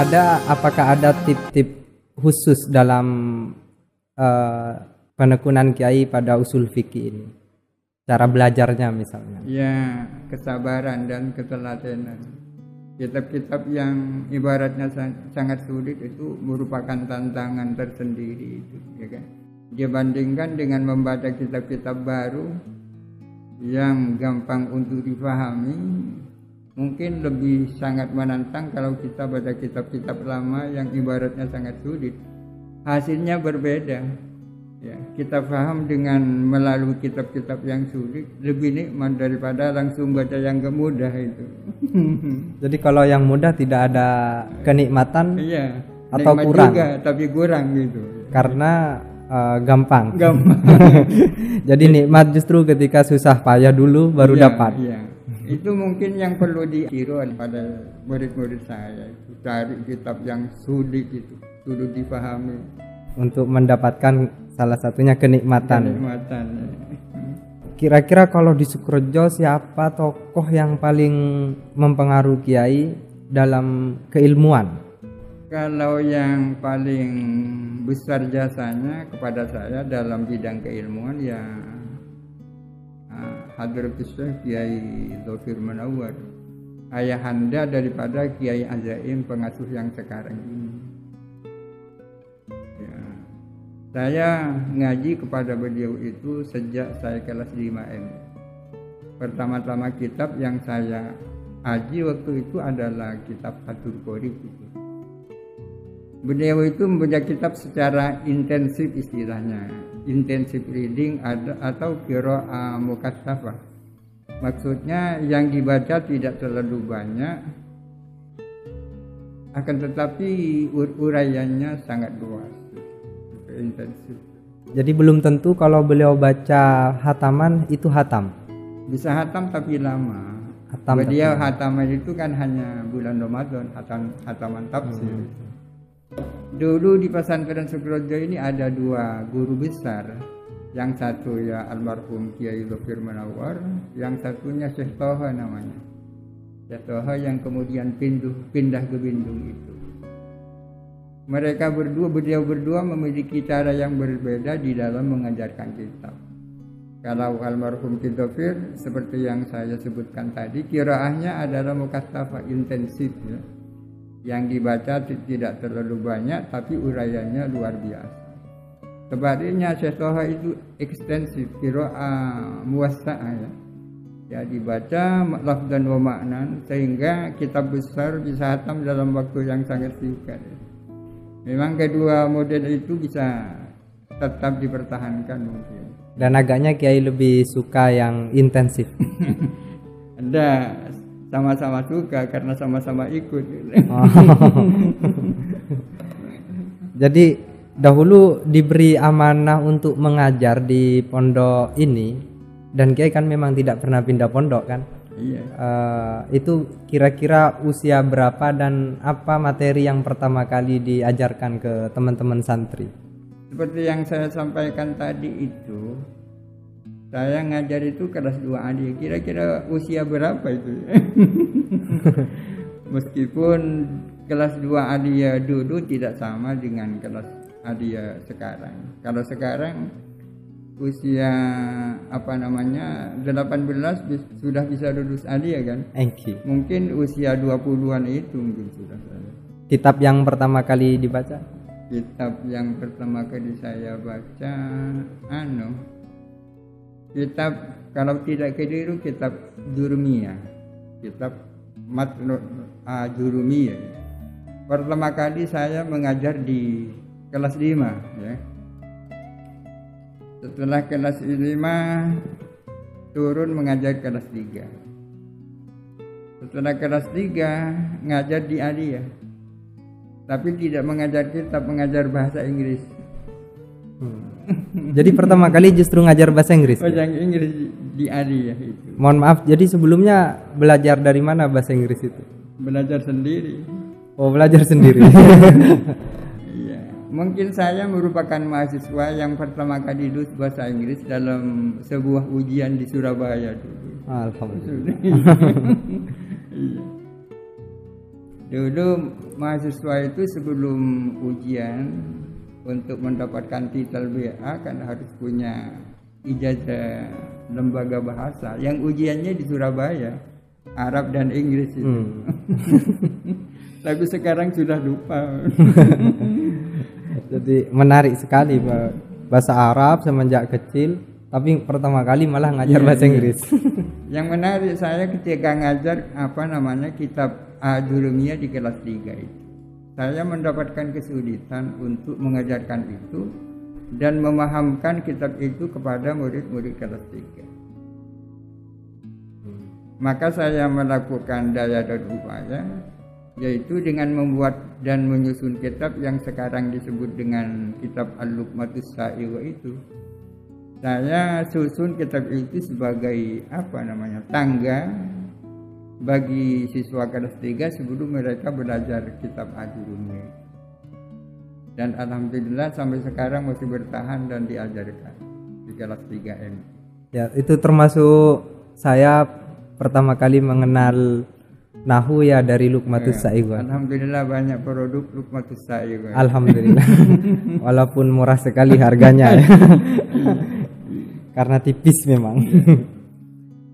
ada apakah ada tip-tip khusus dalam uh, penekunan kiai pada usul fikih ini? Cara belajarnya misalnya. Ya, kesabaran dan ketelatenan. Kitab-kitab yang ibaratnya sangat sulit itu merupakan tantangan tersendiri itu, ya kan? Dibandingkan dengan membaca kitab-kitab baru yang gampang untuk dipahami, mungkin lebih sangat menantang kalau kita baca kitab-kitab lama yang ibaratnya sangat sulit. Hasilnya berbeda. Ya kita paham dengan melalui kitab-kitab yang sulit lebih nikmat daripada langsung baca yang kemudah itu. Jadi kalau yang mudah tidak ada kenikmatan iya atau kurang. juga tapi kurang gitu. Karena uh, gampang. Gampang. Jadi nikmat justru ketika susah payah dulu baru iya, dapat. iya. Itu mungkin yang perlu ditiru pada murid-murid saya itu cari kitab yang sulit itu dulu dipahami untuk mendapatkan salah satunya kenikmatan. Kenikmatan. Kira-kira kalau di Sukrojo siapa tokoh yang paling mempengaruhi Kiai dalam keilmuan? Kalau yang paling besar jasanya kepada saya dalam bidang keilmuan ya Hadratus Kiai Zofir Manawar ayahanda daripada Kiai Azaim pengasuh yang sekarang ini. Saya ngaji kepada beliau itu sejak saya kelas 5 M. Pertama-tama kitab yang saya haji waktu itu adalah kitab Fatul Qori itu. Beliau itu membaca kitab secara intensif istilahnya, intensif reading atau kiro mukasafa. Maksudnya yang dibaca tidak terlalu banyak, akan tetapi ur uraiannya sangat luas intensif. Jadi belum tentu kalau beliau baca hataman itu hatam. Bisa hatam tapi lama. Hatam Beliau hataman itu kan hanya bulan Ramadan, hatam hataman tafsir. Hmm. Dulu di pesantren Sukrojo ini ada dua guru besar. Yang satu ya almarhum Kiai Lufir Manawar, yang satunya Syekh Toha namanya. Syekh Toha yang kemudian pindah, pindah ke Bindung itu mereka berdua beliau berdua memiliki cara yang berbeda di dalam mengajarkan kitab. Kalau almarhum Kidofir seperti yang saya sebutkan tadi, kiraahnya adalah mukastafa intensif ya. Yang dibaca tidak terlalu banyak tapi uraiannya luar biasa. Sebaliknya Toha itu ekstensif, kiraah muwasa'ah ya. Ya dibaca lafdan wa maknan sehingga kitab besar bisa hatam dalam waktu yang sangat singkat. Ya. Memang kedua model itu bisa tetap dipertahankan mungkin. Dan agaknya Kiai lebih suka yang intensif. Ada sama-sama suka karena sama-sama ikut. Oh. Jadi dahulu diberi amanah untuk mengajar di pondok ini dan Kiai kan memang tidak pernah pindah pondok kan? Iya. Uh, itu kira-kira usia berapa dan apa materi yang pertama kali diajarkan ke teman-teman santri? Seperti yang saya sampaikan tadi itu, saya ngajar itu kelas 2 adik. Kira-kira usia berapa itu? Meskipun kelas 2 adia dulu tidak sama dengan kelas adia sekarang. Kalau sekarang usia apa namanya 18 sudah bisa lulus alia kan? Enki. Mungkin usia 20-an itu mungkin sudah. Kitab yang pertama kali dibaca? Kitab yang pertama kali saya baca anu kitab kalau tidak keliru kitab Jurumiyah. Kitab Matnu uh, Jurumiyah. Pertama kali saya mengajar di kelas 5 ya setelah kelas 5 turun mengajar kelas 3. Setelah kelas 3 ngajar di Alia. Tapi tidak mengajar kitab, mengajar bahasa Inggris. Hmm. Jadi pertama kali justru ngajar bahasa Inggris. Bahasa ya? Inggris di Alia itu. Mohon maaf, jadi sebelumnya belajar dari mana bahasa Inggris itu? Belajar sendiri. Oh, belajar sendiri. Mungkin saya merupakan mahasiswa yang pertama kali lulus bahasa Inggris dalam sebuah ujian di Surabaya dulu. Alhamdulillah. Dulu mahasiswa itu sebelum ujian untuk mendapatkan titel BA kan harus punya ijazah lembaga bahasa yang ujiannya di Surabaya Arab dan Inggris itu. Hmm. Tapi sekarang sudah lupa. Jadi menarik sekali Pak. Bahasa Arab semenjak kecil tapi pertama kali malah ngajar yeah, bahasa iya. Inggris. Yang menarik saya ketika ngajar apa namanya kitab Ajurumia di kelas 3 itu. Saya mendapatkan kesulitan untuk mengajarkan itu dan memahamkan kitab itu kepada murid-murid kelas 3. Maka saya melakukan daya dan upaya yaitu dengan membuat dan menyusun kitab yang sekarang disebut dengan kitab Al-Luqmatus Sa'iwa itu. Saya susun kitab itu sebagai apa namanya? tangga bagi siswa kelas 3 sebelum mereka belajar kitab Ajurumi. Dan alhamdulillah sampai sekarang masih bertahan dan diajarkan di kelas 3M. Ya, itu termasuk saya pertama kali mengenal Nahu ya dari Lukmatus ya, Sa'iwa. Alhamdulillah banyak produk Lukmatus Sa'iwa. Alhamdulillah. Walaupun murah sekali harganya ya. Karena tipis memang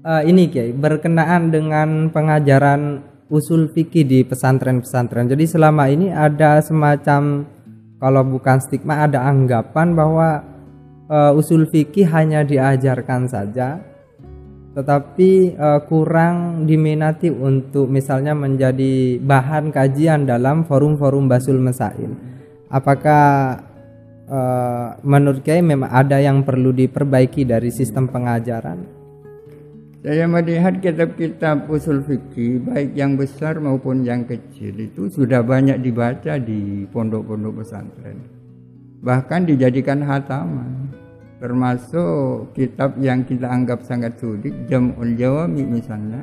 uh, ini Kiai berkenaan dengan pengajaran usul fikih di pesantren-pesantren. Jadi selama ini ada semacam kalau bukan stigma ada anggapan bahwa uh, usul fikih hanya diajarkan saja tetapi uh, kurang diminati untuk misalnya menjadi bahan kajian dalam forum-forum basul masail. Apakah uh, menurut Kiai memang ada yang perlu diperbaiki dari sistem pengajaran? Saya melihat kitab-kitab usul fikih baik yang besar maupun yang kecil itu sudah banyak dibaca di pondok-pondok pesantren. Bahkan dijadikan hataman. Termasuk kitab yang kita anggap sangat sulit, Jam'ul Jawami misalnya.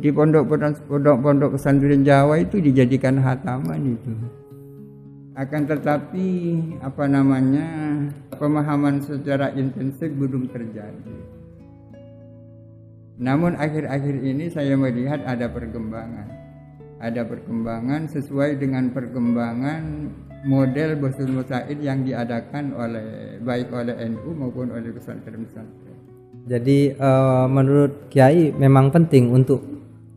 Di pondok-pondok pesantren Jawa itu dijadikan hataman itu. Akan tetapi apa namanya pemahaman secara intensif belum terjadi. Namun akhir-akhir ini saya melihat ada perkembangan. Ada perkembangan sesuai dengan perkembangan model Basul Musaid yang diadakan oleh baik oleh NU maupun oleh pesantren-pesantren. Jadi uh, menurut Kiai memang penting untuk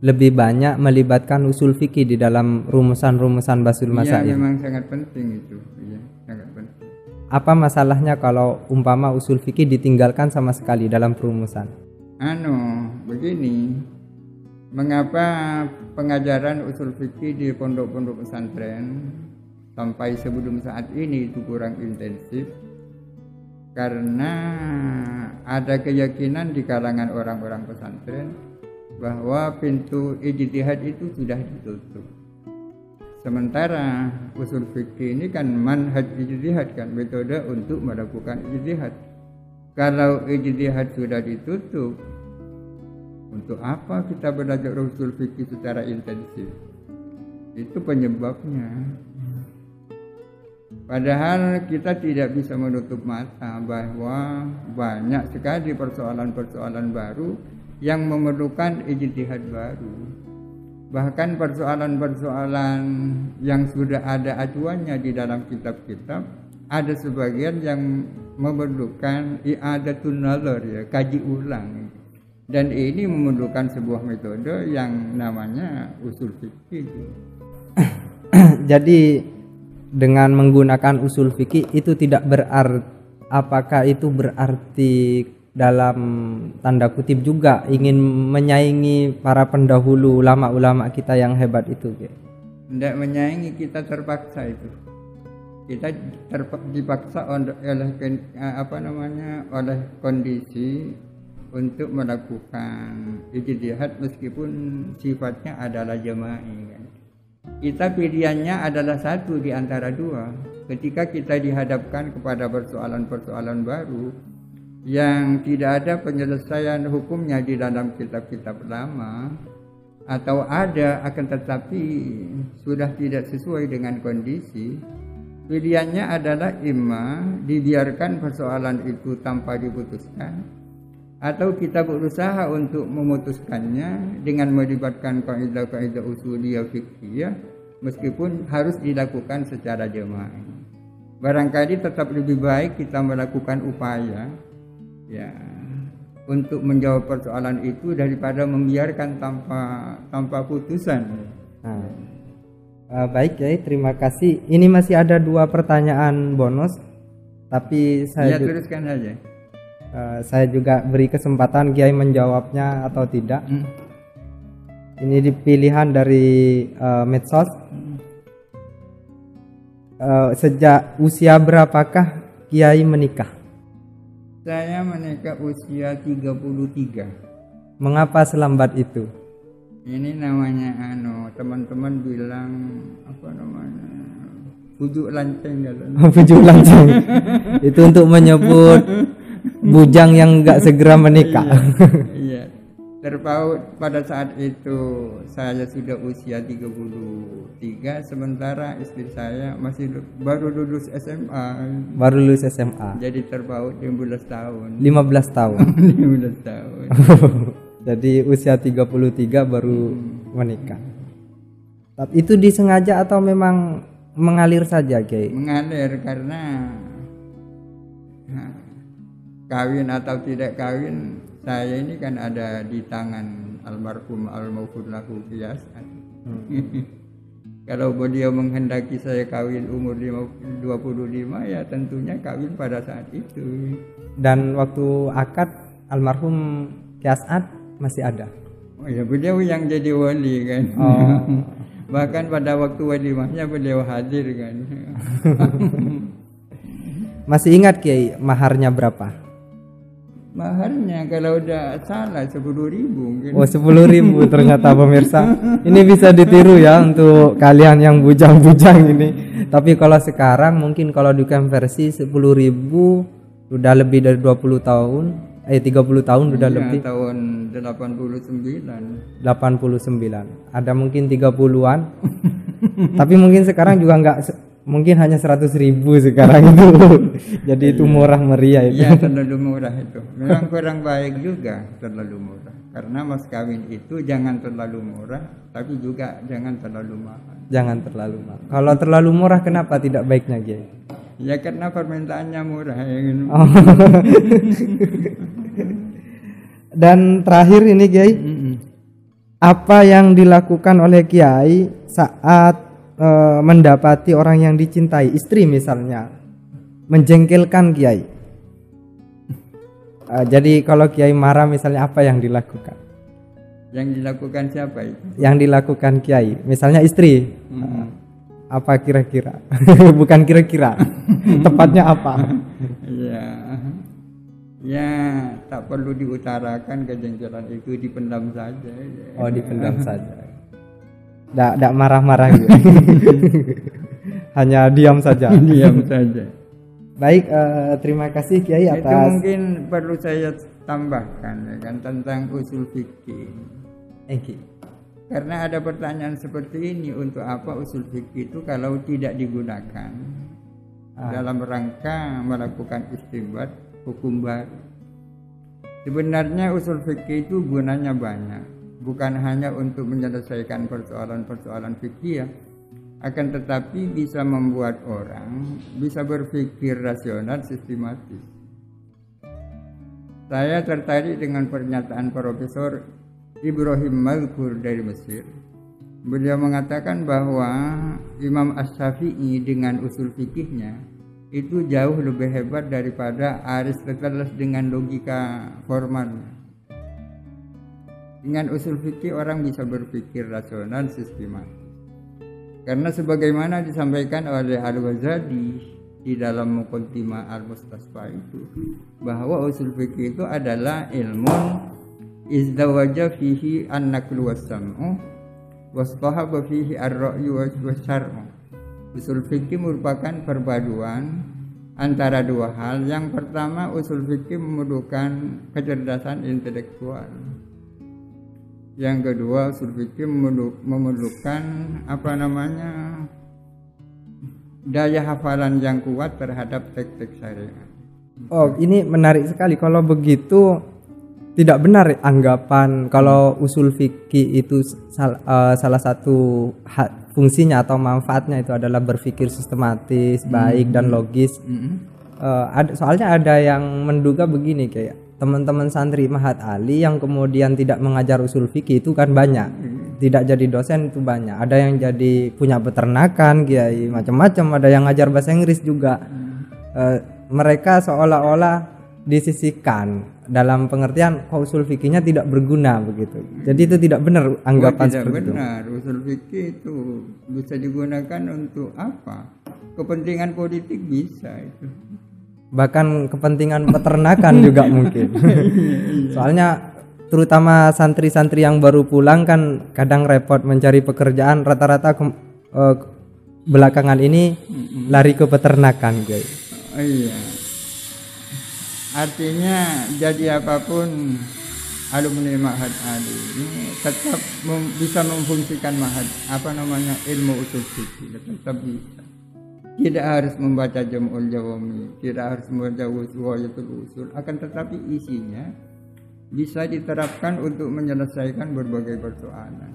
lebih banyak melibatkan usul fikih di dalam rumusan-rumusan Basul Masail. Iya, memang sangat penting itu. Iya, sangat penting. Apa masalahnya kalau umpama usul fikih ditinggalkan sama sekali dalam perumusan? anu begini mengapa pengajaran usul fikih di pondok-pondok pesantren sampai sebelum saat ini itu kurang intensif karena ada keyakinan di kalangan orang-orang pesantren bahwa pintu ijtihad itu sudah ditutup. Sementara usul fikih ini kan manhaj ijtihad kan metode untuk melakukan ijtihad. Kalau ijtihad sudah ditutup, untuk apa kita belajar usul fikih secara intensif? Itu penyebabnya. Padahal kita tidak bisa menutup mata bahwa banyak sekali persoalan-persoalan baru yang memerlukan ijtihad baru. Bahkan persoalan-persoalan yang sudah ada acuannya di dalam kitab-kitab ada sebagian yang memerlukan i'adatun nazar ya, kaji ulang dan ini memerlukan sebuah metode yang namanya usul fikih. Jadi dengan menggunakan usul fikih itu tidak berarti apakah itu berarti dalam tanda kutip juga ingin menyaingi para pendahulu ulama-ulama kita yang hebat itu Tidak menyaingi kita terpaksa itu. Kita terpaksa dipaksa oleh apa namanya oleh kondisi untuk melakukan ijtihad meskipun sifatnya adalah jema'i kan. Kita pilihannya adalah satu di antara dua. Ketika kita dihadapkan kepada persoalan-persoalan baru yang tidak ada penyelesaian hukumnya di dalam kitab-kitab lama atau ada akan tetapi sudah tidak sesuai dengan kondisi pilihannya adalah imma dibiarkan persoalan itu tanpa diputuskan atau kita berusaha untuk memutuskannya dengan melibatkan kaidah-kaidah usuliyah fikih meskipun harus dilakukan secara jemaah. Barangkali tetap lebih baik kita melakukan upaya ya untuk menjawab persoalan itu daripada membiarkan tanpa tanpa putusan. Nah, uh, baik ya, terima kasih. Ini masih ada dua pertanyaan bonus, tapi saya Ya teruskan saja. Uh, saya juga beri kesempatan Kiai menjawabnya atau tidak. Hmm. Ini di pilihan dari uh, medsos. Uh, sejak usia berapakah Kiai menikah? Saya menikah usia 33. Mengapa selambat itu? Ini namanya anu teman-teman bilang apa namanya bujuk lanceng. Bujuk lanceng. itu untuk menyebut bujang yang nggak segera menikah. Iya. Terpaut pada saat itu saya sudah usia 33 sementara istri saya masih baru lulus SMA. Baru lulus SMA. Jadi terpaut 15 tahun. 15 tahun. 15 tahun. Jadi usia 33 baru menikah. Tapi itu disengaja atau memang mengalir saja, Kiai? Mengalir karena nah, kawin atau tidak kawin saya ini kan ada di tangan almarhum almarhum lahu biasa. Kalau beliau menghendaki saya kawin umur lima- 25 ya tentunya kawin pada saat itu. Dan waktu akad almarhum Kiasat masih ada. Oh ya beliau yang jadi wali kan. Oh. Bahkan pada waktu walimahnya beliau hadir kan. Masih ingat Kiai maharnya berapa? Maharnya kalau udah salah sepuluh ribu mungkin. Oh 10.000 ribu ternyata pemirsa. Ini bisa ditiru ya untuk kalian yang bujang-bujang ini. Tapi kalau sekarang mungkin kalau dikonversi 10.000 ribu sudah lebih dari 20 tahun. Eh 30 tahun sudah Iya, lebih. tahun 89 89 ada mungkin 30-an tapi mungkin sekarang juga nggak mungkin hanya 100 ribu sekarang itu. Jadi itu murah meriah itu. Iya terlalu murah itu. Memang kurang baik juga terlalu murah. Karena mas kawin itu jangan terlalu murah Tapi juga jangan terlalu mahal. Jangan terlalu mahal. Kalau terlalu murah kenapa tidak baiknya Kiai Ya karena permintaannya murah ya? Oh. dan terakhir ini Kiai Mm-mm. apa yang dilakukan oleh Kiai saat eh, mendapati orang yang dicintai istri misalnya menjengkelkan Kiai. Eh, jadi kalau Kiai marah misalnya apa yang dilakukan? Yang dilakukan siapa itu? yang dilakukan Kiai misalnya istri. Eh, apa kira-kira? Bukan kira-kira tepatnya apa? Ya Ya tak perlu diutarakan kejengkelan itu dipendam saja ya. oh dipendam saja tidak tidak marah-marah gitu hanya diam saja Diam saja baik eh, terima kasih Kiai Itu atas mungkin perlu saya tambahkan ya kan tentang usul fikih. Thank you. Karena ada pertanyaan seperti ini untuk apa usul fikih itu kalau tidak digunakan dalam rangka melakukan istimbat hukum baru. Sebenarnya usul fikih itu gunanya banyak, bukan hanya untuk menyelesaikan persoalan-persoalan fikih ya, akan tetapi bisa membuat orang bisa berpikir rasional sistematis. Saya tertarik dengan pernyataan Profesor Ibrahim Malkur dari Mesir. Beliau mengatakan bahwa Imam Ash-Syafi'i dengan usul fikihnya itu jauh lebih hebat daripada Aristoteles dengan logika formalnya. Dengan usul fikih orang bisa berpikir rasional sistematis. Karena sebagaimana disampaikan oleh Al-Ghazali di dalam Muqaddimah Al-Mustasfa itu bahwa usul fikih itu adalah ilmu izdawaja fihi an-naqlu was-sam'u wastahaba fihi ar-ra'yu was-syar'u. Usul fikih merupakan perpaduan antara dua hal. Yang pertama usul fikih memerlukan kecerdasan intelektual. Yang kedua usul fikih memerlukan apa namanya daya hafalan yang kuat terhadap teks-teks syariat. Oh, ini menarik sekali. Kalau begitu tidak benar anggapan kalau usul fikih itu sal- eh, salah satu ha- fungsinya atau manfaatnya itu adalah berpikir sistematis, baik dan logis. Mm-mm. Eh, ada, soalnya ada yang menduga begini kayak teman-teman santri Mahat Ali yang kemudian tidak mengajar usul fikih itu kan banyak. Tidak jadi dosen itu banyak. Ada yang jadi punya peternakan, kiai macam-macam. Ada yang ngajar bahasa Inggris juga. Eh, mereka seolah-olah disisihkan dalam pengertian kok usul fikihnya tidak berguna begitu. Jadi itu tidak benar anggapan Oh, tidak seperti itu. benar. Usul fikih itu bisa digunakan untuk apa? Kepentingan politik bisa itu. Bahkan kepentingan peternakan juga mungkin. Soalnya terutama santri-santri yang baru pulang kan kadang repot mencari pekerjaan. Rata-rata ke- eh, belakangan ini lari ke peternakan guys. Oh, iya. Artinya jadi apa pun alumni Ma'had Ali ini tetap mem- bisa memfungsikan Ma'had apa namanya ilmu usul fikih tetap bisa. Tidak harus membaca Jam'ul Jawami, tidak harus membaca Uswayatul Usul, akan tetapi isinya bisa diterapkan untuk menyelesaikan berbagai persoalan.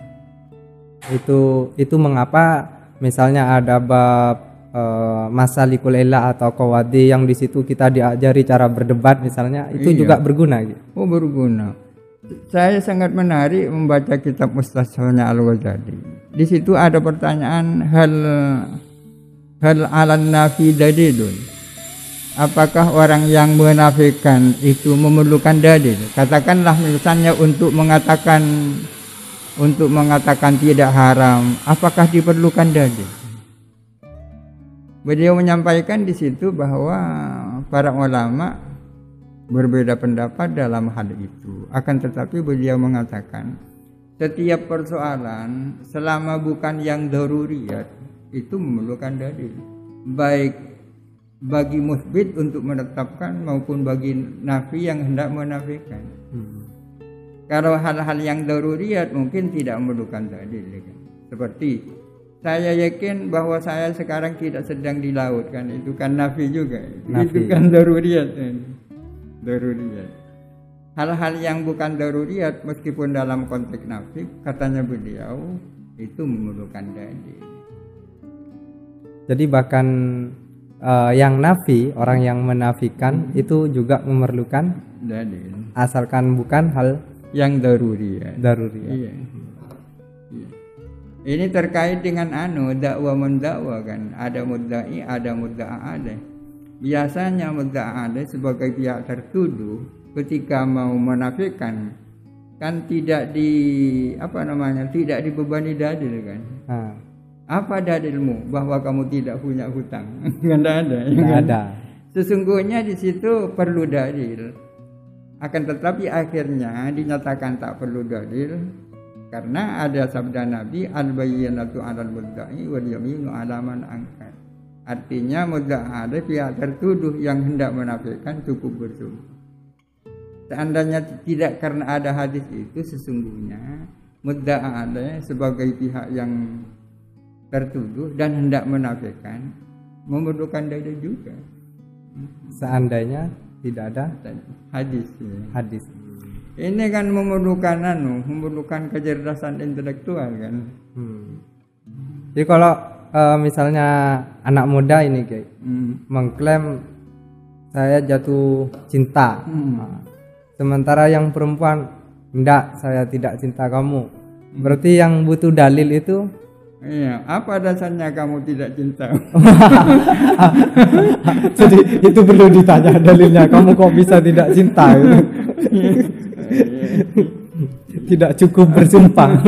itu itu mengapa misalnya ada bab eh, masalikul ilah atau kawadi yang di situ kita diajari cara berdebat misalnya itu Iya. juga berguna gitu. Oh berguna. Saya sangat menarik membaca kitab Mustasawnya Al-Ghazali. Di situ ada pertanyaan hal hal alan nafi dalilun. Apakah orang yang menafikan itu memerlukan dalil? Katakanlah misalnya untuk mengatakan untuk mengatakan tidak haram, apakah diperlukan dalil? Beliau menyampaikan di situ bahwa para ulama berbeda pendapat dalam hal itu. Akan tetapi beliau mengatakan setiap persoalan selama bukan yang daruriyat itu memerlukan dalil. Baik bagi musbit untuk menetapkan maupun bagi nafi yang hendak menafikan. Kalau hal-hal yang daruriyat mungkin tidak memerlukan dalil ya kan. Seperti saya yakin bahwa saya sekarang tidak sedang di laut kan itu kan nafi juga. Nafi. Itu kan daruriyat kan. Daruriyat. Hal-hal yang bukan daruriyat meskipun dalam konteks nafi katanya beliau itu memerlukan dalil. Jadi bahkan eh, yang nafi orang yang menafikan itu juga memerlukan Dalil asalkan bukan hal yang daruriyat. daruri. Iya. Iya. Ini terkait dengan anu dakwah mendakwa kan. Ada muddai, ada mudda'a alaih. Biasanya mudda'a alaih sebagai pihak tertuduh ketika mau menafikan kan tidak di apa namanya tidak dibebani dalil kan. Nah, Apa dalilmu bahwa kamu tidak punya hutang? Nggak ada. ya nggak kan? ada. Sesungguhnya di situ perlu dalil. Akan tetapi akhirnya dinyatakan tak perlu dalil karena ada sabda Nabi al bayyinatu 'alal mudda'i wal yaminu 'ala man angkar. Artinya mudda'a ada pihak tertuduh yang hendak menafikan cukup bersumpah. Seandainya tidak karena ada hadis itu sesungguhnya mudda'a ada sebagai pihak yang tertuduh dan hendak menafikan memerlukan dalil juga. Seandainya tidak ada hadis ya. hadis. ini kan memerlukan anu memerlukan kecerdasan intelektual kan Hmm. Jadi kalau eh, misalnya anak muda ini kayak hmm. mengklaim saya jatuh cinta. Hmm. Nah, sementara yang perempuan enggak saya tidak cinta kamu. Berarti yang butuh dalil itu iya apa dasarnya kamu tidak cinta? Jadi itu perlu ditanya dalilnya. Kamu kok bisa tidak cinta? Gitu. tidak cukup bersumpah.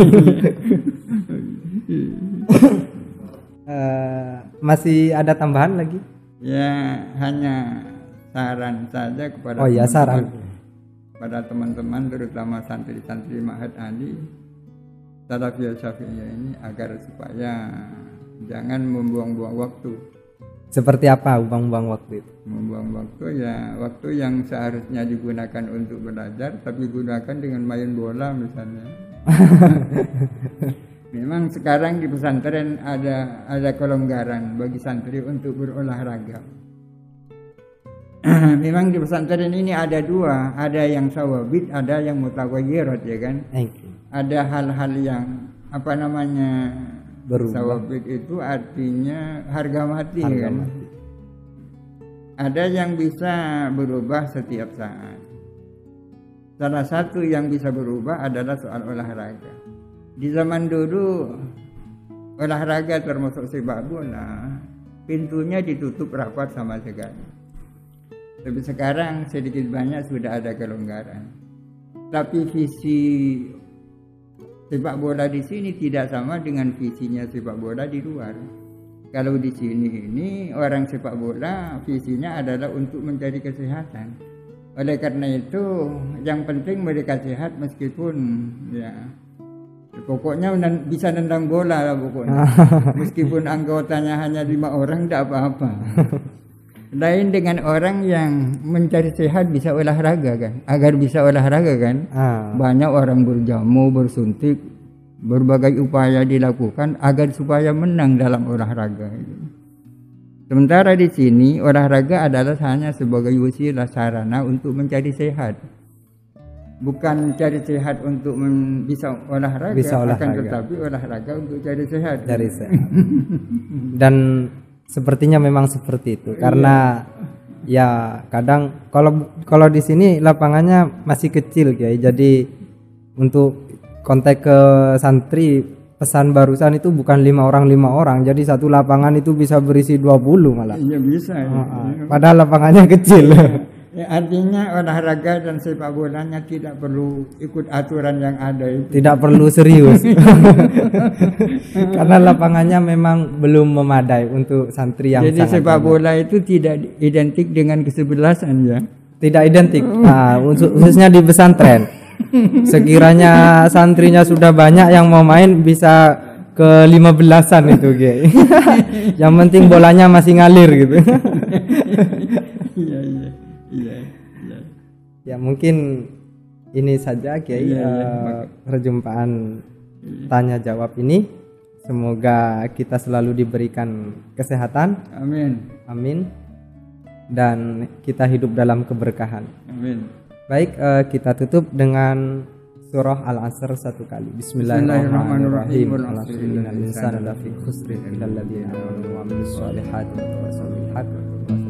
Eh, masih ada tambahan lagi? Ya hanya saran saja kepada oh ya saran. teman-teman- pada teman-teman terutama santri-santri Mahat Ali Salafiyah Syafi'iyah ini agar supaya jangan membuang-buang waktu. Seperti apa buang-buang waktu itu? Membuang waktu ya waktu yang seharusnya digunakan untuk belajar tapi gunakan dengan main bola misalnya. Memang sekarang di pesantren ada ada kelonggaran bagi santri untuk berolahraga. Memang di pesantren ini ada dua ada yang sawabit ada yang mutawayyirat ya kan? Thank you. Ada hal-hal yang apa namanya berubah Sawabik itu artinya harga mati Harga kan. mati. Ada yang bisa berubah setiap saat. Salah satu yang bisa berubah adalah soal olahraga. Di zaman dulu olahraga termasuk sepak bola pintunya ditutup rapat sama sekali. Tapi sekarang sedikit banyak sudah ada kelonggaran. Tapi visi sepak bola di sini tidak sama dengan visinya sepak bola di luar. Kalau di sini ini orang sepak bola visinya adalah untuk mencari kesehatan. Oleh karena itu yang penting mereka sehat meskipun ya pokoknya bisa nendang bola lah pokoknya. meskipun anggotanya hanya lima orang tidak apa-apa. Lain dengan orang yang mencari sehat bisa olahraga kan. Agar bisa olahraga kan ah banyak orang berjamu, bersuntik, berbagai upaya dilakukan agar supaya menang dalam olahraga. Sementara di sini olahraga adalah hanya sebagai wasilah sarana untuk mencari sehat. Bukan cari sehat untuk men- bisa olahraga, Bisa akan olahraga. tetapi olahraga untuk cari sehat. dari sehat. dan sepertinya memang seperti itu karena ya kadang kalau kalau di sini lapangannya masih kecil ya jadi untuk kontak ke santri pesan barusan itu bukan lima orang lima orang. Jadi satu lapangan itu bisa berisi 20 malah. Iya bisa. ya. Ah, padahal lapangannya kecil. Ya, artinya olahraga dan sepak bolanya tidak perlu ikut aturan yang ada itu. tidak perlu serius karena lapangannya memang belum memadai untuk santri yang Jadi sepak bola itu tidak identik dengan kesebelasan ya. tidak identik nah, khusus- khususnya di pesantren sekiranya santrinya sudah banyak yang mau main bisa ke lima belasan itu Ge. yang penting bolanya masih ngalir gitu iya iya. iya. ya mungkin ini saja Kiai Iya, iya, eh, perjumpaan tanya jawab ini semoga kita selalu diberikan kesehatan Amin. amin dan kita hidup dalam keberkahan Amin. Baik, eh, kita tutup dengan surah Al-Asr satu kali. Bismillahirrahmanirrahim. Al-Asr innal insana lafi khusrin illa alladziina aamanu wa 'amilus solihati wa tawassaw bil haqqi wa tawassaw